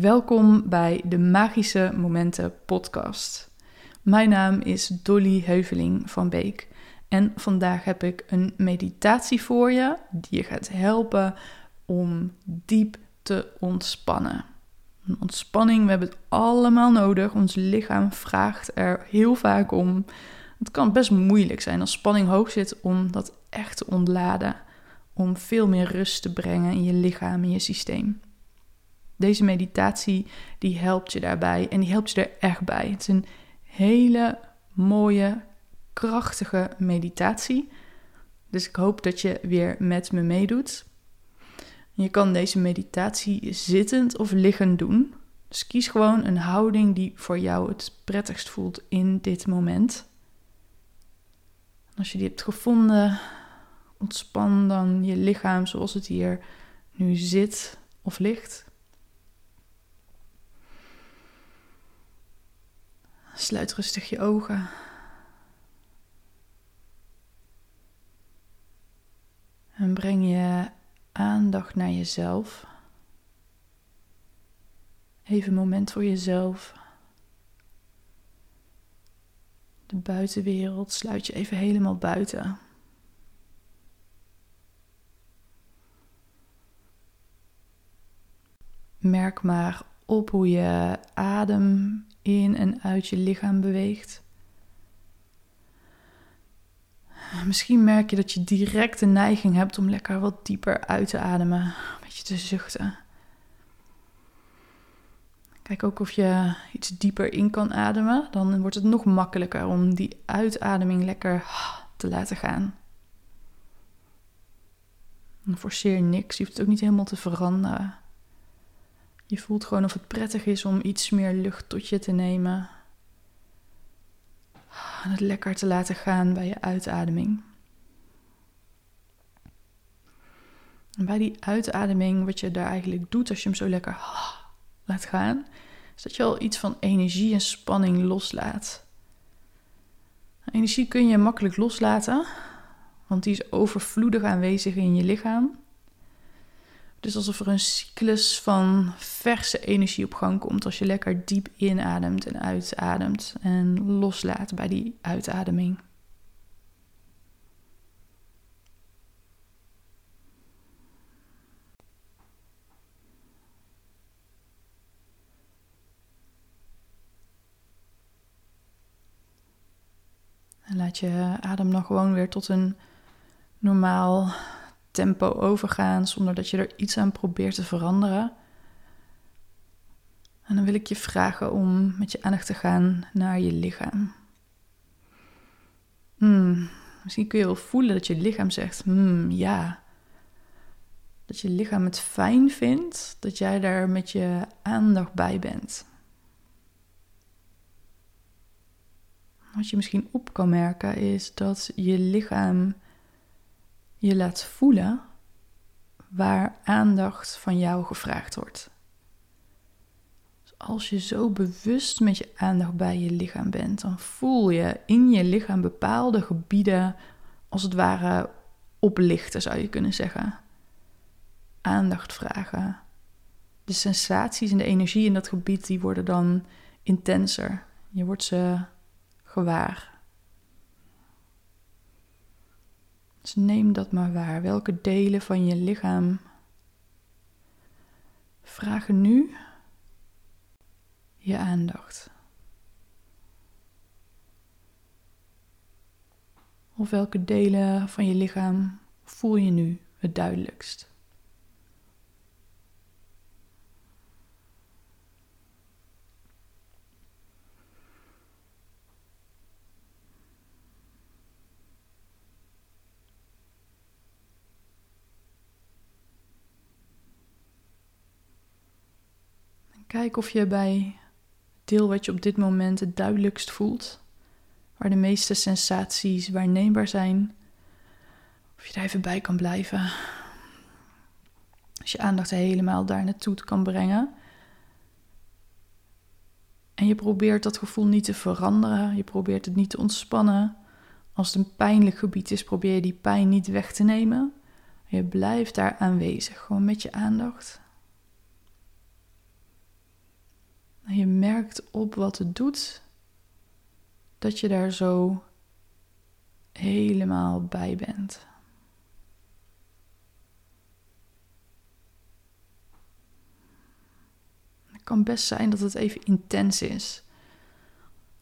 Welkom bij de Magische Momenten podcast. Mijn naam is Dolly Heuveling van Beek en vandaag heb ik een meditatie voor je die je gaat helpen om diep te ontspannen. Ontspanning, we hebben het allemaal nodig. Ons lichaam vraagt er heel vaak om. Het kan best moeilijk zijn als spanning hoog zit om dat echt te ontladen. Om veel meer rust te brengen in je lichaam en je systeem. Deze meditatie die helpt je daarbij en die helpt je er echt bij. Het is een hele mooie, krachtige meditatie. Dus ik hoop dat je weer met me meedoet. Je kan deze meditatie zittend of liggend doen. Dus kies gewoon een houding die voor jou het prettigst voelt in dit moment. Als je die hebt gevonden, ontspan dan je lichaam zoals het hier nu zit of ligt. Sluit rustig je ogen. En breng je aandacht naar jezelf. Even een moment voor jezelf. De buitenwereld sluit je even helemaal buiten. Merk maar op hoe je adem in en uit je lichaam beweegt. Misschien merk je dat je direct de neiging hebt om lekker wat dieper uit te ademen, een beetje te zuchten. Kijk ook of je iets dieper in kan ademen, dan wordt het nog makkelijker om die uitademing lekker te laten gaan. forceer niks, je hoeft het ook niet helemaal te veranderen. Je voelt gewoon of het prettig is om iets meer lucht tot je te nemen. En het lekker te laten gaan bij je uitademing. En bij die uitademing, wat je daar eigenlijk doet als je hem zo lekker laat gaan, is dat je al iets van energie en spanning loslaat. Energie kun je makkelijk loslaten, want die is overvloedig aanwezig in je lichaam. Dus alsof er een cyclus van verse energie op gang komt als je lekker diep inademt en uitademt en loslaat bij die uitademing. En laat je adem dan gewoon weer tot een normaal tempo overgaan zonder dat je er iets aan probeert te veranderen. En dan wil ik je vragen om met je aandacht te gaan naar je lichaam. Hmm, misschien kun je wel voelen dat je lichaam zegt: hmm, ja. Dat je lichaam het fijn vindt dat jij daar met je aandacht bij bent. Wat je misschien op kan merken is dat je lichaam je laat voelen waar aandacht van jou gevraagd wordt. Als je zo bewust met je aandacht bij je lichaam bent, dan voel je in je lichaam bepaalde gebieden als het ware oplichten, zou je kunnen zeggen. Aandacht vragen. De sensaties en de energie in dat gebied die worden dan intenser. Je wordt ze gewaar. Dus neem dat maar waar. Welke delen van je lichaam vragen nu je aandacht? Of welke delen van je lichaam voel je nu het duidelijkst? Kijk of je bij deel wat je op dit moment het duidelijkst voelt, waar de meeste sensaties waarneembaar zijn, of je daar even bij kan blijven. Als je aandacht helemaal daar naartoe kan brengen. En je probeert dat gevoel niet te veranderen, je probeert het niet te ontspannen. Als het een pijnlijk gebied is, probeer je die pijn niet weg te nemen. Je blijft daar aanwezig, gewoon met je aandacht. Op wat het doet, dat je daar zo helemaal bij bent. Het kan best zijn dat het even intens is.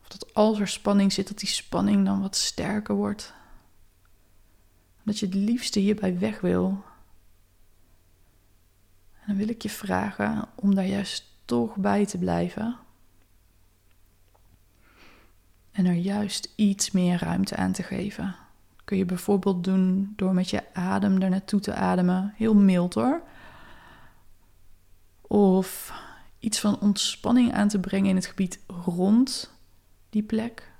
Of dat als er spanning zit, dat die spanning dan wat sterker wordt. Dat je het liefste hierbij weg wil. En dan wil ik je vragen om daar juist toch bij te blijven. En er juist iets meer ruimte aan te geven. Kun je bijvoorbeeld doen door met je adem er naartoe te ademen. Heel mild hoor. Of iets van ontspanning aan te brengen in het gebied rond die plek.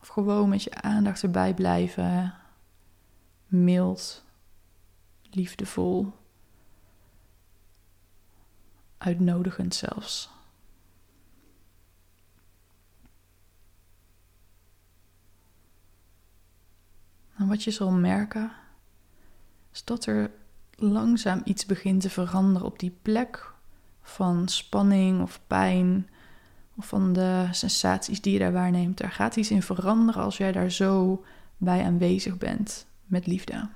Of gewoon met je aandacht erbij blijven. Mild, liefdevol, uitnodigend zelfs. En wat je zal merken, is dat er langzaam iets begint te veranderen op die plek van spanning of pijn of van de sensaties die je daar waarneemt. Er gaat iets in veranderen als jij daar zo bij aanwezig bent met liefde.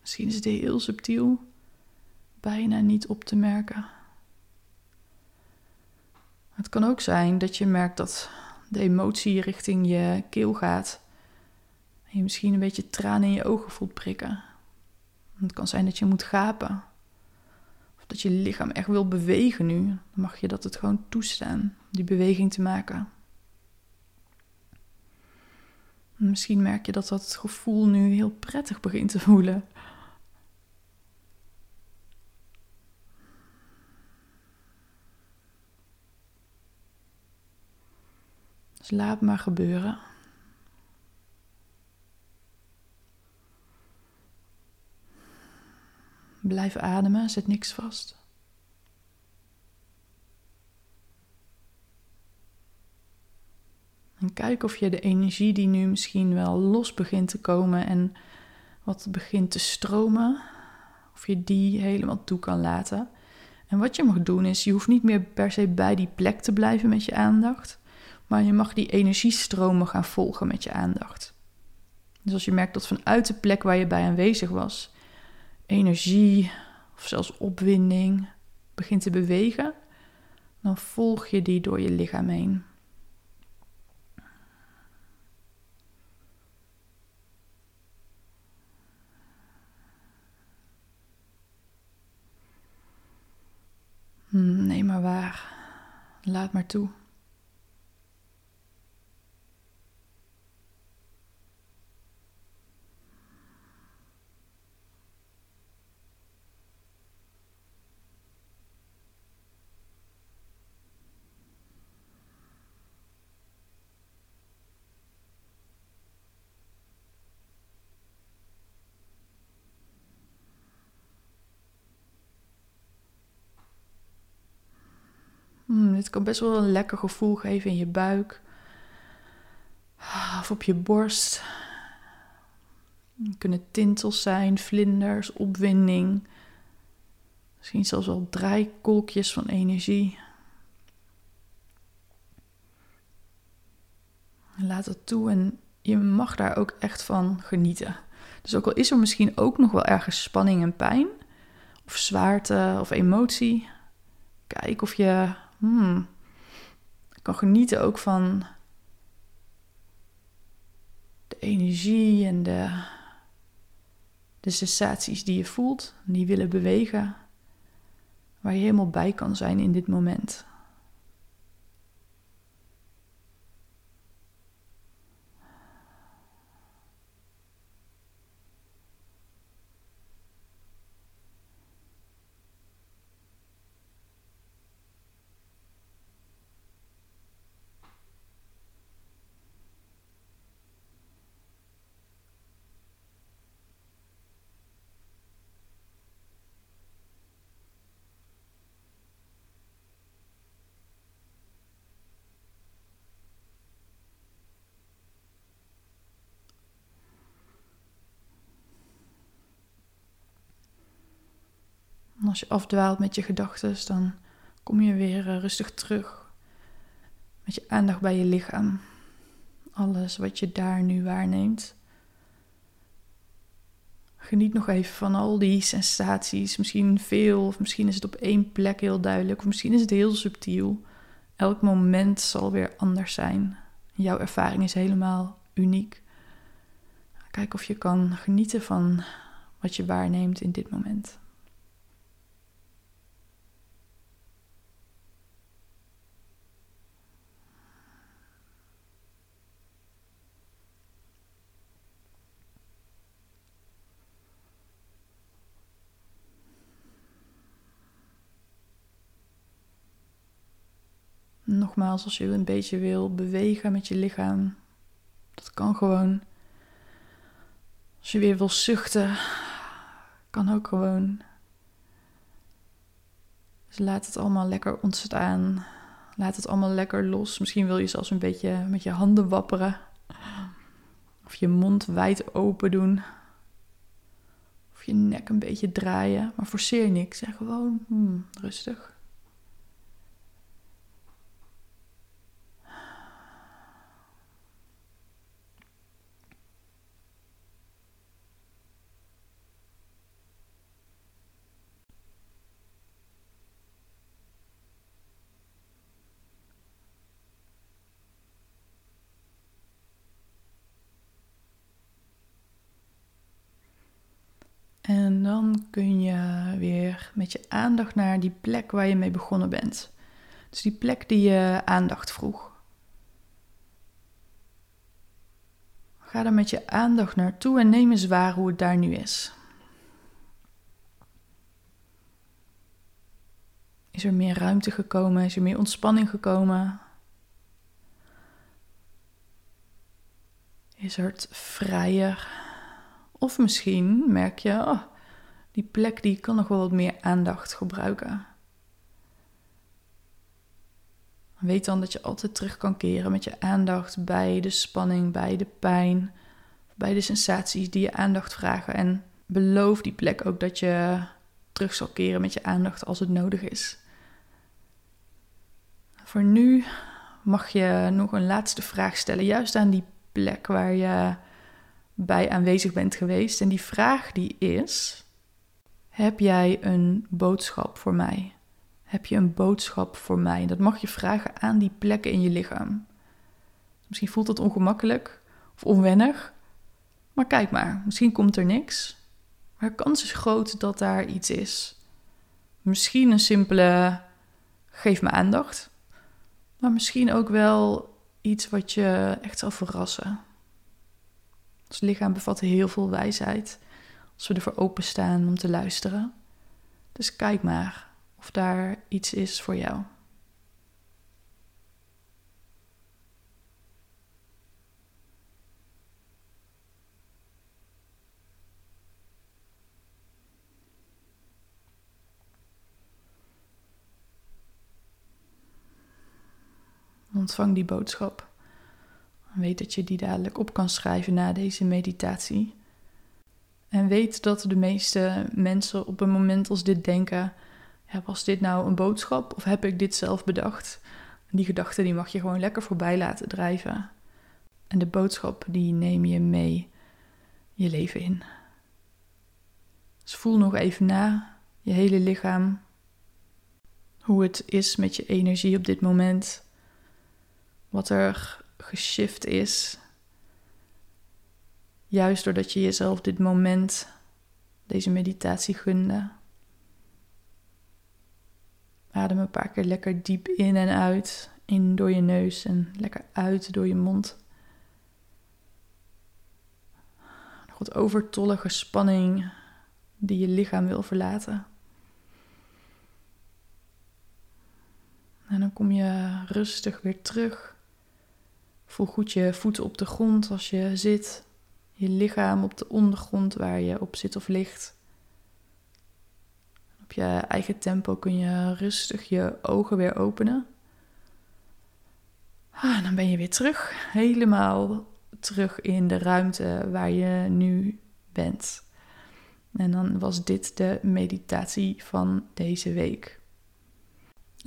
Misschien is het heel subtiel, bijna niet op te merken. Het kan ook zijn dat je merkt dat de emotie richting je keel gaat. En je misschien een beetje tranen in je ogen voelt prikken. Het kan zijn dat je moet gapen. Of dat je lichaam echt wil bewegen nu. Dan mag je dat het gewoon toestaan, die beweging te maken. misschien merk je dat dat gevoel nu heel prettig begint te voelen. Dus laat maar gebeuren. Blijf ademen, zet niks vast. En kijk of je de energie die nu misschien wel los begint te komen en wat begint te stromen, of je die helemaal toe kan laten. En wat je mag doen is, je hoeft niet meer per se bij die plek te blijven met je aandacht. Maar je mag die energiestromen gaan volgen met je aandacht. Dus als je merkt dat vanuit de plek waar je bij aanwezig was, energie of zelfs opwinding begint te bewegen, dan volg je die door je lichaam heen. Hmm, nee, maar waar. Laat maar toe. Dit kan best wel een lekker gevoel geven in je buik. Of op je borst. Het kunnen tintels zijn, vlinders, opwinding. Misschien zelfs wel draaikolkjes van energie. Laat het toe en je mag daar ook echt van genieten. Dus ook al is er misschien ook nog wel ergens spanning en pijn, of zwaarte of emotie, kijk of je hmm, ik kan genieten ook van de energie en de, de sensaties die je voelt, die willen bewegen, waar je helemaal bij kan zijn in dit moment. En als je afdwaalt met je gedachten, dan kom je weer eh, rustig terug. Met je aandacht bij je lichaam. Alles wat je daar nu waarneemt. Geniet nog even van al die sensaties. Misschien veel, of misschien is het op één plek heel duidelijk, of misschien is het heel subtiel. Elk moment zal weer anders zijn. Jouw ervaring is helemaal uniek. Kijk of je kan genieten van wat je waarneemt in dit moment. Nogmaals, als je een beetje wil bewegen met je lichaam, dat kan gewoon. Als je weer wil zuchten, kan ook gewoon. Dus laat het allemaal lekker ontstaan. Laat het allemaal lekker los. Misschien wil je zelfs een beetje met je handen wapperen. Of je mond wijd open doen. Of je nek een beetje draaien. Maar forceer niks. Zeg gewoon hmm, rustig. En dan kun je weer met je aandacht naar die plek waar je mee begonnen bent. Dus die plek die je aandacht vroeg. Ga er met je aandacht naartoe en neem eens waar hoe het daar nu is. Is er meer ruimte gekomen? Is er meer ontspanning gekomen? Is het vrijer? Of misschien merk je, oh, die plek die kan nog wel wat meer aandacht gebruiken. Weet dan dat je altijd terug kan keren met je aandacht bij de spanning, bij de pijn, bij de sensaties die je aandacht vragen. En beloof die plek ook dat je terug zal keren met je aandacht als het nodig is. Voor nu mag je nog een laatste vraag stellen, juist aan die plek waar je bij aanwezig bent geweest. En die vraag die is: heb jij een boodschap voor mij? Heb je een boodschap voor mij? Dat mag je vragen aan die plekken in je lichaam. Misschien voelt het ongemakkelijk of onwennig, maar kijk maar, misschien komt er niks. Maar de kans is groot dat daar iets is. Misschien een simpele geef me aandacht, maar misschien ook wel iets wat je echt zal verrassen. Ons lichaam bevat heel veel wijsheid als we ervoor openstaan om te luisteren. Dus kijk maar of daar iets is voor jou. Ontvang die boodschap. Weet dat je die dadelijk op kan schrijven na deze meditatie. En weet dat de meeste mensen op een moment als dit denken: was dit nou een boodschap of heb ik dit zelf bedacht? die gedachte die mag je gewoon lekker voorbij laten drijven. En de boodschap die neem je mee je leven in. Dus voel nog even na je hele lichaam. Hoe het is met je energie op dit moment. Wat er geshift is. Juist doordat je jezelf dit moment, deze meditatie gunde. Adem een paar keer lekker diep in en uit. In door je neus en lekker uit door je mond. Nog wat overtollige spanning die je lichaam wil verlaten. En dan kom je rustig weer terug Voel goed je voeten op de grond als je zit. Je lichaam op de ondergrond waar je op zit of ligt. Op je eigen tempo kun je rustig je ogen weer openen. Ah, dan ben je weer terug. Helemaal terug in de ruimte waar je nu bent. En dan was dit de meditatie van deze week.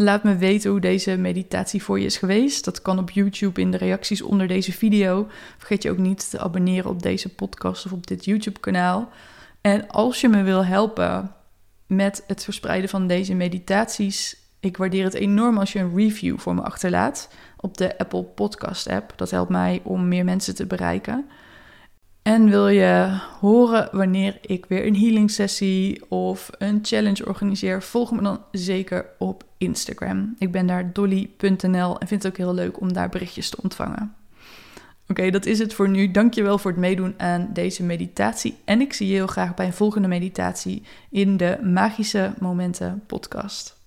Laat me weten hoe deze meditatie voor je is geweest. Dat kan op YouTube in de reacties onder deze video. Vergeet je ook niet te abonneren op deze podcast of op dit YouTube-kanaal. En als je me wil helpen met het verspreiden van deze meditaties, ik waardeer het enorm als je een review voor me achterlaat op de Apple Podcast app. Dat helpt mij om meer mensen te bereiken. En wil je horen wanneer ik weer een healing sessie of een challenge organiseer, volg me dan zeker op Instagram. Ik ben daar dolly.nl en vind het ook heel leuk om daar berichtjes te ontvangen. Oké, dat is het voor nu. Dankjewel voor het meedoen aan deze meditatie. En ik zie je heel graag bij een volgende meditatie in de Magische Momenten podcast.